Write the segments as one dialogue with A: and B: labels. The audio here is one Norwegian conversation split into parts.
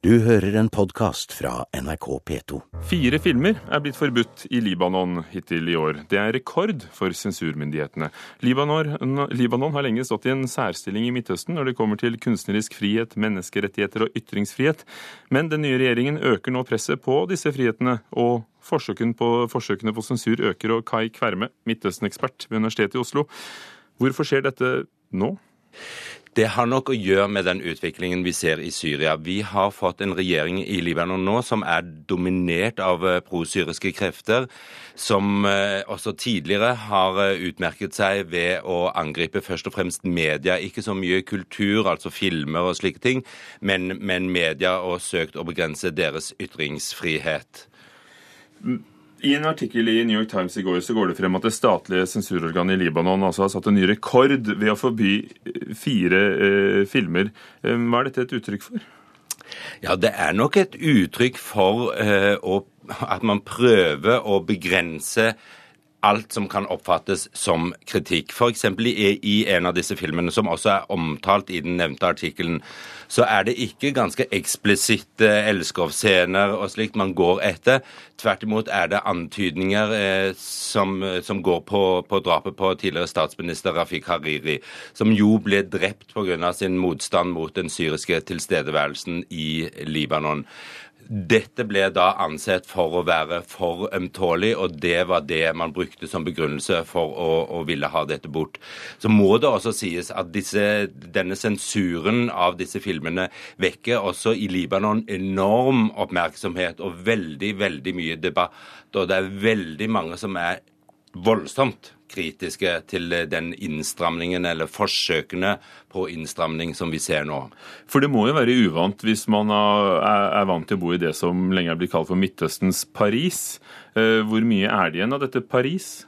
A: Du hører en podkast fra NRK P2.
B: Fire filmer er blitt forbudt i Libanon hittil i år. Det er rekord for sensurmyndighetene. Libanon, Libanon, har lenge stått i en særstilling i Midtøsten når det kommer til kunstnerisk frihet, menneskerettigheter og ytringsfrihet. Men den nye regjeringen øker nå presset på disse frihetene, og forsøkene på, forsøkene på sensur øker. Og Kai Kverme, Midtøsten-ekspert ved Universitetet i Oslo, hvorfor skjer dette nå?
C: Det har nok å gjøre med den utviklingen vi ser i Syria. Vi har fått en regjering i Libanon nå som er dominert av eh, prosyriske krefter, som eh, også tidligere har eh, utmerket seg ved å angripe først og fremst media. Ikke så mye kultur, altså filmer og slike ting, men, men media, og søkt å begrense deres ytringsfrihet.
B: I en artikkel i New York Times i går så går det frem at det statlige sensurorganet i Libanon altså har satt en ny rekord ved å forby eh, fire eh, filmer. Eh, hva er dette et uttrykk for?
C: Ja, det er nok et uttrykk for eh, å, at man prøver å begrense alt som kan oppfattes som kritikk. F.eks. I, i en av disse filmene, som også er omtalt i den nevnte artikkelen, så er det ikke ganske eksplisitte elskovsscener og slikt man går etter. Tvert imot er det antydninger eh, som, som, går på, på, drapet på tidligere statsminister Rafik Hariri, som jo ble drept pga. sin motstand mot den syriske tilstedeværelsen i Libanon. Dette ble da ansett for å være for ømtålig, og det var det man brukte som begrunnelse for å, å ville ha dette bort. Så må det også sies at disse, denne sensuren av disse filmene vekker også i Libanon enorm oppmerksomhet og veldig, veldig mye debatt. Og det er veldig mange som er voldsomt kritiske til den innstramningen, eller forsøkene på innstramning, som vi ser nå.
B: For det må jo være uvant hvis man er vant til å bo i det som lenge er blitt kalt for Midtøstens Paris. Eh, hvor mye er det igjen av dette Paris?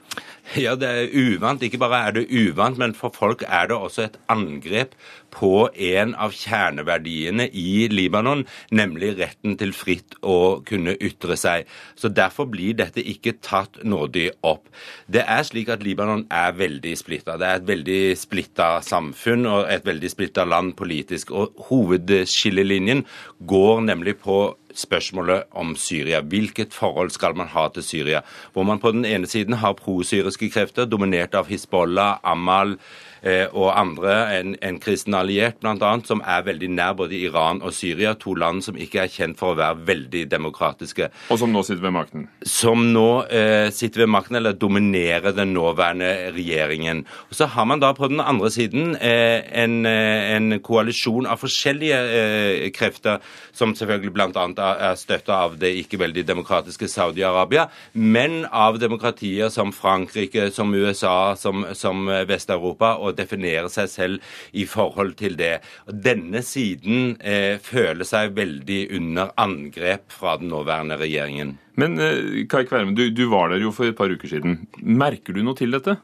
C: Ja, det er uvant. Ikke bare er det uvant, men for folk er det også et angrep på en av kjerneverdiene i Libanon, nemlig retten til fritt å kunne ytre seg. Så Derfor blir dette ikke tatt nådig opp. Det er slik at Libanon er veldig splitta. Det er et veldig splitta samfunn og et veldig splitta land politisk. Og Hovedskillelinjen går nemlig på spørsmålet om Syria. Hvilket forhold skal man ha til Syria? Hvor man på den ene siden har prosyriske krefter, dominert av Hizbollah, Amal, Eh, og andre, en, en kristen alliert bl.a., som er veldig nær både Iran og Syria, to land som ikke er kjent for å være veldig demokratiske.
B: Og som nå sitter ved makten?
C: Som nå eh, sitter ved makten, eller dominerer den nåværende regjeringen. Og Så har man da på den andre siden eh, en, eh, en, koalisjon av forskjellige eh, krefter, som selvfølgelig bl.a. støtta av det ikke veldig demokratiske Saudi-Arabia, men av demokratier som Frankrike, som USA, som, som Vest-Europa. og definerer seg selv i forhold til det. Denne siden eh, føler seg veldig under angrep fra den nåværende regjeringen.
B: Men eh, Kai Kverme, du, du, var der jo for et par uker siden. Merker du noe til dette?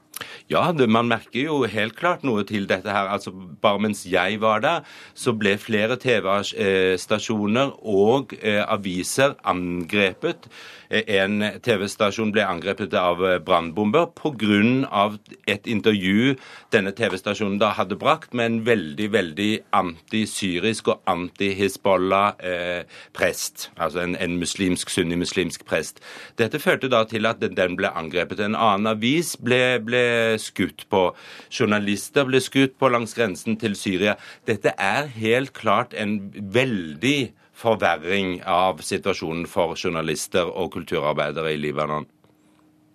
C: Ja, det, man merker jo helt klart noe til dette her. Altså, Bare mens jeg var der, så ble flere TV-stasjoner og eh, aviser angrepet. Eh, en TV-stasjon ble angrepet av eh, brannbomber pga. et intervju denne TV-stasjonen da hadde brakt med en veldig, veldig antisyrisk og anti-Hizbollah-prest. Eh, altså en, en muslimsk, sunni-muslimsk prest. Dette førte da til at den ble angrepet. En annen avis ble, ble skutt på. Journalister ble skutt på langs grensen til Syria. Dette er helt klart en veldig forverring av situasjonen for journalister og kulturarbeidere i Libanon.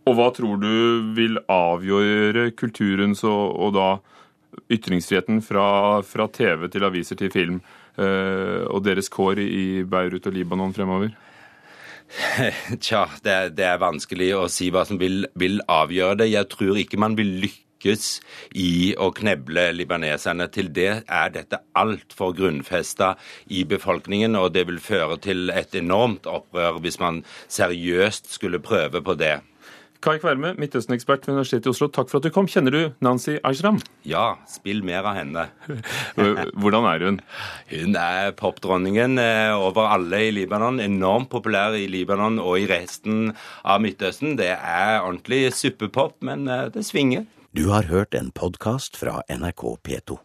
B: Og hva tror du vil avgjøre kulturens og, og da ytringsfriheten fra, fra, TV til aviser til film eh, og deres kår i Beirut og Libanon fremover?
C: Tja, det, det, er vanskelig å si hva som vil, vil, avgjøre det. Jeg tror ikke man vil lykkes i å kneble libaneserne. Til det er dette altfor grunnfesta i befolkningen, og det vil føre til et enormt opprør hvis man seriøst skulle prøve på det.
B: Kai Kverme, Midtøsten-ekspert ved Universitetet i Oslo, takk for at du kom. Kjenner du Nancy Ajram?
C: Ja, spill mer av henne.
B: Hvordan er hun?
C: Hun er popdronningen eh, over alle i Libanon. Enormt populær i Libanon og i resten av Midtøsten. Det er ordentlig suppepop, men eh, det svinger.
A: Du har hørt en podkast fra NRK P2.